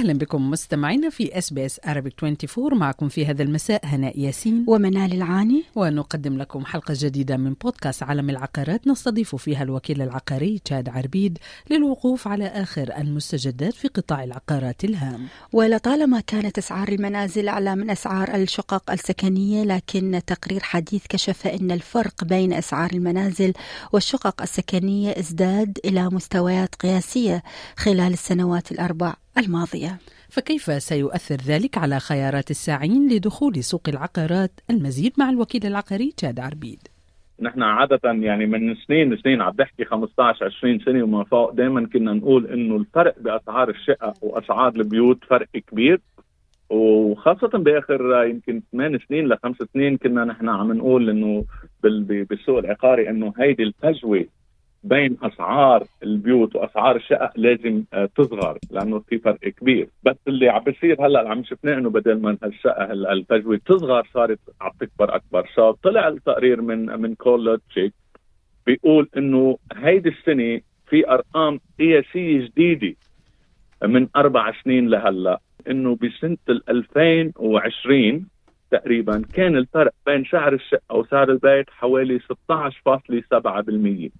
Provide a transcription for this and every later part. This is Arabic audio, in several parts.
أهلا بكم مستمعينا في SBS Arabic 24 معكم في هذا المساء هناء ياسين. ومنال العاني. ونقدم لكم حلقة جديدة من بودكاست عالم العقارات نستضيف فيها الوكيل العقاري تشاد عربيد للوقوف على آخر المستجدات في قطاع العقارات الهام. ولطالما كانت أسعار المنازل أعلى من أسعار الشقق السكنية لكن تقرير حديث كشف أن الفرق بين أسعار المنازل والشقق السكنية ازداد إلى مستويات قياسية خلال السنوات الأربع الماضية. فكيف سيؤثر ذلك على خيارات الساعين لدخول سوق العقارات؟ المزيد مع الوكيل العقاري تشاد عربيد. نحن عادة يعني من سنين سنين عم بحكي 15 20 سنة وما فوق دائما كنا نقول إنه الفرق بأسعار الشقق وأسعار البيوت فرق كبير. وخاصة بآخر يمكن ثمان سنين لخمس سنين كنا نحن عم نقول إنه بالسوق العقاري إنه هيدي الفجوة بين أسعار البيوت وأسعار الشقق لازم آه، تصغر لأنه في فرق كبير. بس اللي عم بيصير هلأ اللي عم شفناه إنه بدل ما الشقة الفجوه تصغر صارت عم تكبر أكبر. So طلع التقرير من من CoreLogic بيقول إنه هيدي السنة في أرقام قياسية جديدة من أربع سنين لهلأ. إنه بسنة 2020 تقريبا كان الفرق بين سعر الشقة وسعر البيت حوالي 16.7%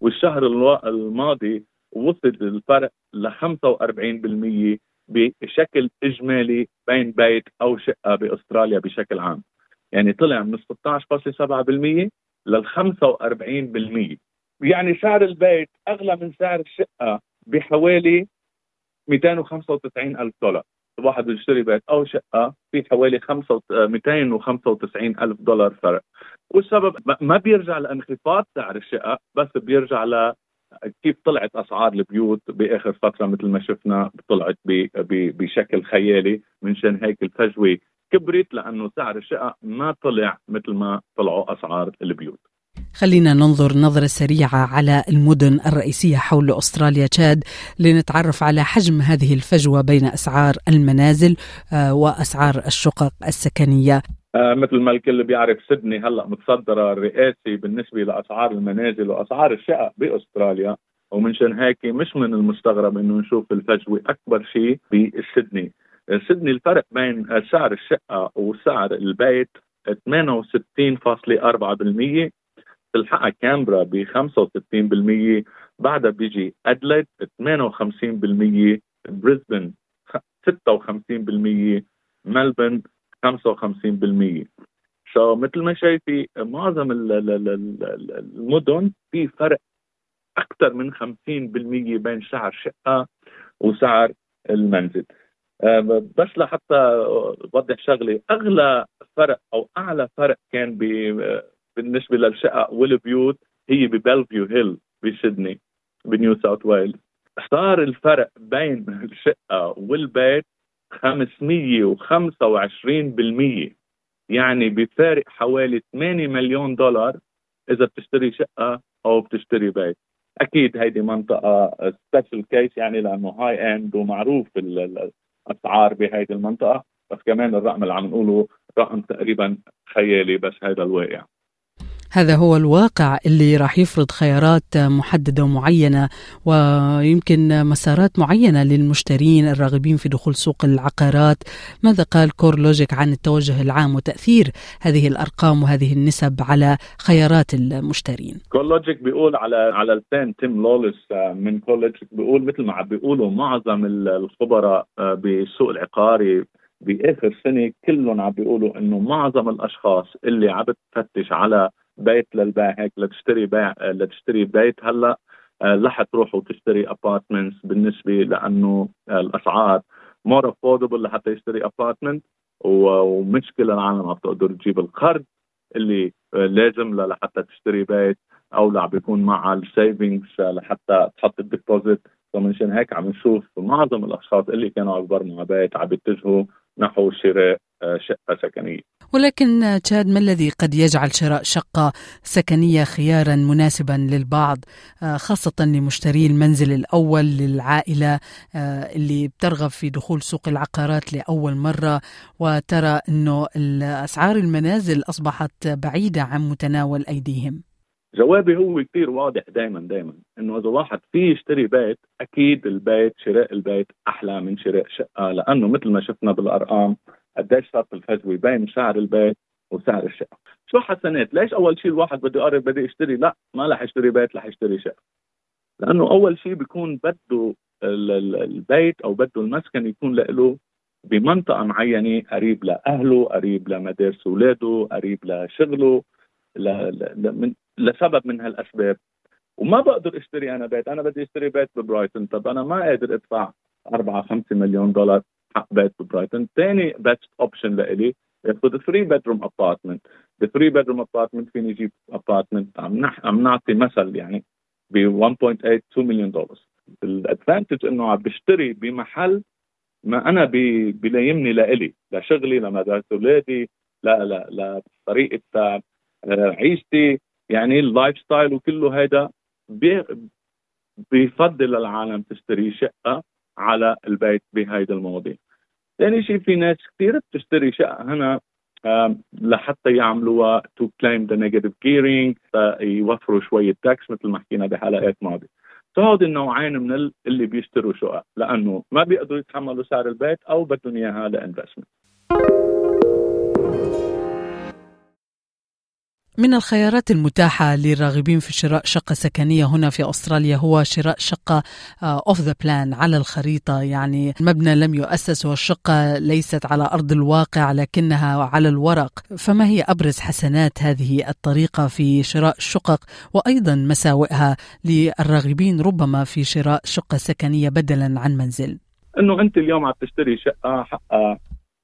والشهر الماضي وصل الفرق ل 45% بشكل إجمالي بين بيت أو شقة بأستراليا بشكل عام. يعني طلع من 16.7% لل 45% يعني سعر البيت أغلى من سعر الشقة بحوالي 295 ألف دولار. الواحد بده يشتري بيت أو شقة في حوالي 295 ألف دولار فرق. والسبب ما بيرجع لانخفاض سعر الشقق بس بيرجع ل كيف طلعت أسعار البيوت بآخر فترة مثل ما شفنا طلعت بشكل خيالي منشان هيك الفجوه كبرت لأنه سعر الشقق ما طلع مثل ما طلعوا أسعار البيوت. خلينا ننظر نظرة سريعة على المدن الرئيسية حول أستراليا تشاد لنتعرف على حجم هذه الفجوة بين أسعار المنازل آه، وأسعار الشقق السكنية. آه مثل ما الكل بيعرف سيدني هلأ متصدرة الرئاسي بالنسبة لأسعار المنازل وأسعار الشقق بأستراليا. ومنشان هيك مش من المستغرب إنه نشوف الفجوة أكبر شيء بسيدني. سيدني الفرق بين سعر الشقة وسعر البيت 68.4% تلحقها كامبرا ب 65% بعدها بيجي ادلايد 58% بريسبن 56% ملبن 55% شو مثل ما شايفي معظم المدن في فرق أكثر من 50% بين سعر شقة وسعر المنزل. آه، بس لحتى أوضح شغله أغلى فرق أو أعلى فرق كان بالنسبة للشقق والبيوت هي ببلفيو هيل بسيدني بنيو ساوث ويلز. صار الفرق بين الشقة والبيت 525% يعني بفارق حوالي 8 مليون دولار إذا بتشتري شقة أو بتشتري بيت. أكيد هيدي منطقة special case يعني لأنه high end ومعروف الاسعار بهيدي المنطقة بس كمان الرقم اللي عم نقوله رقم تقريبا خيالي بس هذا الواقع. هذا هو الواقع اللي راح يفرض خيارات محددة ومعينة ويمكن مسارات معينة للمشترين الراغبين في دخول سوق العقارات. ماذا قال كور لوجيك عن التوجه العام وتأثير هذه الأرقام وهذه النسب على خيارات المشترين؟ كور لوجيك بيقول على على لسان تيم لولس من كور لوجيك بيقول مثل ما عم بيقولوا معظم الخبراء بالسوق العقاري بآخر سنة كلهم عم بيقولوا إنه معظم الأشخاص اللي عم بتفتش على بيت للبيع هيك لتشتري بيع لتشتري بيت. هلأ رح تروح وتشتري apartments بالنسبة لأنه الأسعار more affordable لحتى يشتري apartment ومش كل العالم عم تقدر تجيب القرض اللي لازم لحتى تشتري بيت أو عم بيكون معها ال savings لحتى تحط ال deposit فمنشان هيك عم نشوف معظم الأشخاص اللي كانوا أكبر مع بيت عم يتجهوا نحو شراء شقة سكنية. ولكن تشاد ما الذي قد يجعل شراء شقة سكنية خيارا مناسبا للبعض آه، خاصة لمشتري المنزل الأول للعائلة آه، اللي بترغب في دخول سوق العقارات لأول مرة؟ وترى أنه أسعار المنازل أصبحت بعيدة عن متناول أيديهم. جوابي هو كثير واضح دائما دائما إنه إذا واحد في يشتري بيت أكيد البيت شراء البيت أحلى من شراء شقة لأنه مثل ما شفنا بالأرقام قديش صارت الفجوه بين سعر البيت وسعر الشقة. شو حسنات ليش أول شيء الواحد بده يقرب بده يشتري؟ لا ما رح يشتري بيت رح يشتري شقة. لأنه أول شيء بيكون بده البيت أو بده المسكن يكون له بمنطقة معينة قريب لأهله قريب لمدارس أولاده قريب لشغله ل... ل... من... لسبب من هالأسباب. وما بقدر اشتري أنا بيت. أنا بدي اشتري بيت ببرايتون. طب أنا ما قادر أدفع 4 5 مليون دولار. حق بيت ببرايتون ثاني best option لإلي ياخذ 3 bedroom apartment ب 3 bedroom apartment فيني أجيب ابارتمنت عم. عم نعطي مثل يعني ب 1.8 2 مليون دولار ال advantage إنه عم بشتري بمحل ما أنا بلائمني لإلي لشغلي لمدارس أولادي لا لا لطريقه آه، عيشتي يعني ال lifestyle وكله هيدا بيفضل العالم تشتري شقة على البيت بهيدا المواضيع. ثاني شيء في ناس كثير بتشتري شقه هنا لحتى يعملوها to claim the negative gearing يوفروا شوية tax مثل ما حكينا بحلقات ماضية. فهود النوعين من اللي بيشتروا شقق لأنه ما بيقدروا يتحملوا سعر البيت أو بدهم إياها ل investment. من الخيارات المتاحة للراغبين في شراء شقة سكنية هنا في أستراليا هو شراء شقة off the plan على الخريطة. يعني المبنى لم يؤسس والشقة ليست على أرض الواقع لكنها على الورق. فما هي أبرز حسنات هذه الطريقة في شراء الشقق وأيضا مساوئها للراغبين ربما في شراء شقة سكنية بدلا عن منزل؟ أنه أنت اليوم عم تشتري شقة حقها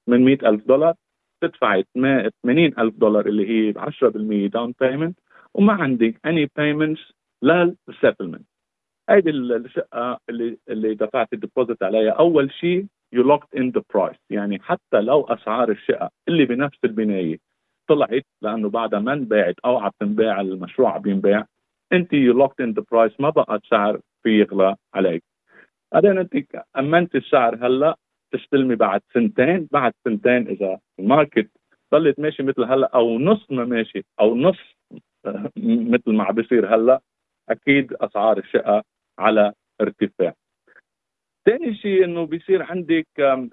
من مئة ألف دولار. تدفعي 80 ألف دولار اللي هي 10% down payment وما عندك any payments لل settlement هيدي الشقة اللي اللي دفعت ال deposit عليها. أول شيء you locked in the price يعني حتى لو أسعار الشقة اللي بنفس البناية طلعت لأنه بعدها ما انباعت أو عم تنباع المشروع عم ينباع أنت you locked in the price ما بقى سعر في يغلى عليك. بعدين أنت أمنت السعر هلأ تستلمي بعد سنتين بعد سنتين إذا ال market ضلت ماشي مثل هلأ أو نص ما ماشي أو نص مثل ما عم بيصير هلأ أكيد أسعار الشقة على ارتفاع. ثاني شيء إنه بيصير عندك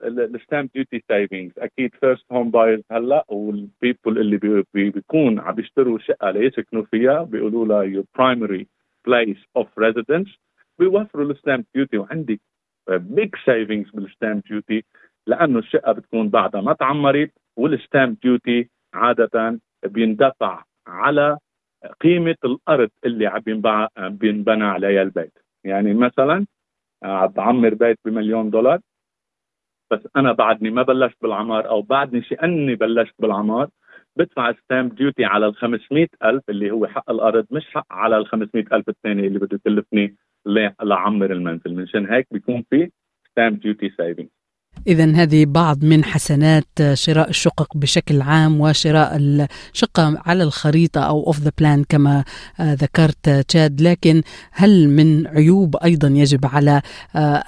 ال stamp duty savings أكيد first home buyers هلأ وال people اللي بي بي بيكون عم بيشتروا شقة ليسكنوا فيها بيقولوا لها your primary place of residence بيوفروا ال stamp duty وعندك big savings بال stamp duty لأنه الشقة بتكون بعدها ما تعمرت وال stamp duty عادة بيندفع على قيمة الأرض اللي عم بينبنى عليها البيت. يعني مثلا عم بعمر بيت بمليون دولار بس أنا بعدني ما بلشت بالعمار أو بعدني شأني بلشت بالعمار بدفع stamp duty على ال 500 ألف اللي هو حق الأرض مش حق على ال 500 ألف الثاني اللي بده يكلفني لعمر المنزل. منشان هيك بيكون في stamp duty saving إذا هذه بعض من حسنات شراء الشقق بشكل عام وشراء الشقة على الخريطة أو off the plan كما ذكرت تشاد. لكن هل من عيوب أيضا يجب على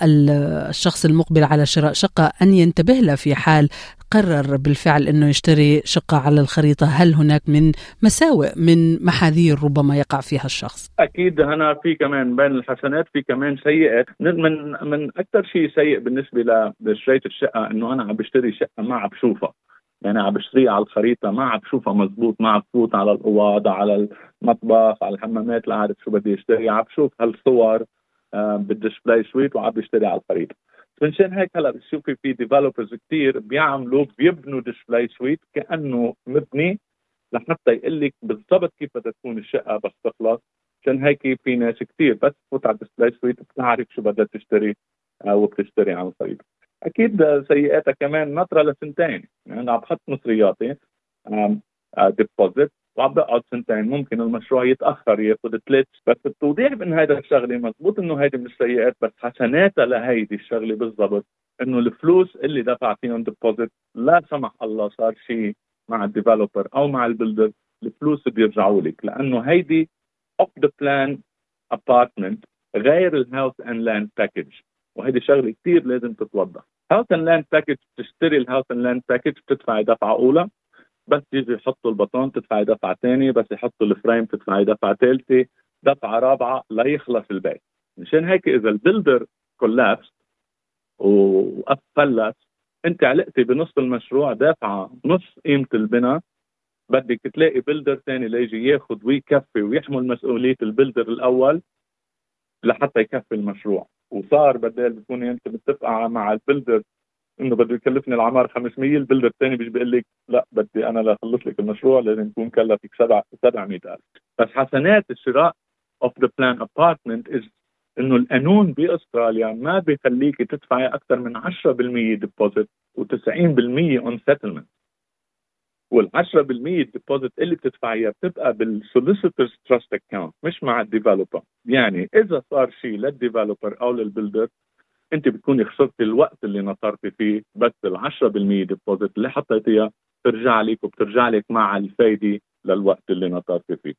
الشخص المقبل على شراء شقة أن ينتبه لها في حال قرر بالفعل أنه يشتري شقة على الخريطة. هل هناك من مساوئ من محاذير ربما يقع فيها الشخص؟ أكيد هنا في كمان بين الحسنات في كمان سيئات. من من أكثر شيء سيء بالنسبة لشريت الشقة أنه أنا عم بشتري شقة ما عم بشوفها. يعني عم بشتريها على الخريطة ما عم بشوفها مزبوط ما عم بفوت على الأوض على المطبخ على الحمامات لا عارف شو بدي أشتري. عم بشوف هالصور آه، بال display suite وعم بشتري على الخريطة. منشان هيك هلا بتشوفي في developers كثير بيعملوا بيبنوا display suite كأنه مبني لحتى يقول لك بالضبط كيف بدها تكون الشقة بس تخلص عشان هيك في ناس كثير بس تفوت على ال display suite بتعرف شو بدها تشتري آه، وبتشتري عن الخريطه أكيد سيئاتها كمان نطره لسنتين. يعني عم بحط مصرياتي deposit وعم بقعد سنتين ممكن المشروع يتأخر يأخذ ثلاث بس التوضيح من هذا الشغلة مزبوط إنه هيدي من السيئات بس حسناتها لهيدي الشغلة بالضبط. إنه الفلوس اللي دفع فيهم deposit لا سمح الله صار شيء مع ال developer أو مع ال builder الفلوس بيرجعوا لك. لأنه هيدي off the plan apartment غير ال house and land package وهيدي شغلة كثير لازم تتوضح. house and land package تشتري ال house and land package بتدفعي دفعه أولى. بس يجي يحطوا البطون تدفعي دفعة ثانية بس يحطوا الفريم تدفعي دفعة ثالثه دفعة رابعة ليخلص البيت. مشان هيك إذا البلدر كولابس وفلس أنت علقتي بنص المشروع دافعه نص قيمة البناء. بدك تلاقي بلدر ثاني ليجي ياخذ ويكفي ويحمل مسؤولية البلدر الأول لحتى يكفي المشروع. وصار بدال بتكوني أنت متفقة مع البلدر إنه بده يكلفني العمار 500 ال builder الثاني بيجي بيقول لك لا بدي أنا لاخلص لك المشروع لازم يكون كلفك 7 700000 بس حسنات الشراء off the plan apartment is إنه القانون بأستراليا ما بيخليك تدفعي أكثر من 10% deposit و90% on settlement وال10% ال deposit اللي بتدفعيها بتبقى بال solicitor's trust account مش مع ال developer يعني إذا صار شيء لل developer أو لل builder انت بتكوني خسرتي الوقت اللي نطرتي فيه بس ال10% deposit اللي حطيتيها بترجع لك وبترجع لك مع الفايدة للوقت اللي نطرتي فيه.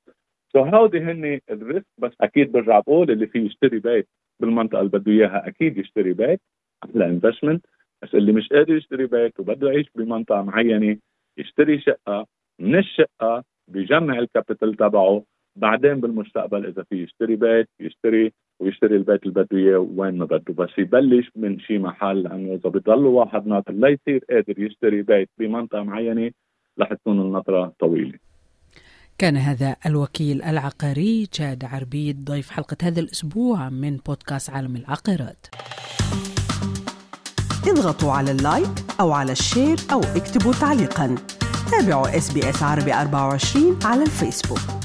so هودي هن ال risk بس أكيد برجع بقول اللي فيه يشتري بيت بالمنطقة اللي بده إياها أكيد يشتري بيت أحلى investment بس اللي مش قادر يشتري بيت وبده يعيش بمنطقة معينة يشتري شقة من الشقة بيجمع ال capital تبعه بعدين بالمستقبل إذا في يشتري بيت يشتري ويشتري البيت اللي بده إياه وين ما بده. بس يبلش من شي محل. لأنه إذا بضل واحد ناطر ليصير قادر يشتري بيت بمنطقة معينة رح تكون النطرة طويلة. كان هذا الوكيل العقاري جاد عربيد ضيف حلقة هذا الأسبوع من بودكاست عالم العقارات. اضغطوا على ال like أو على ال share أو اكتبوا تعليقا. تابعوا إس بي إس عربي 24 على الفيسبوك.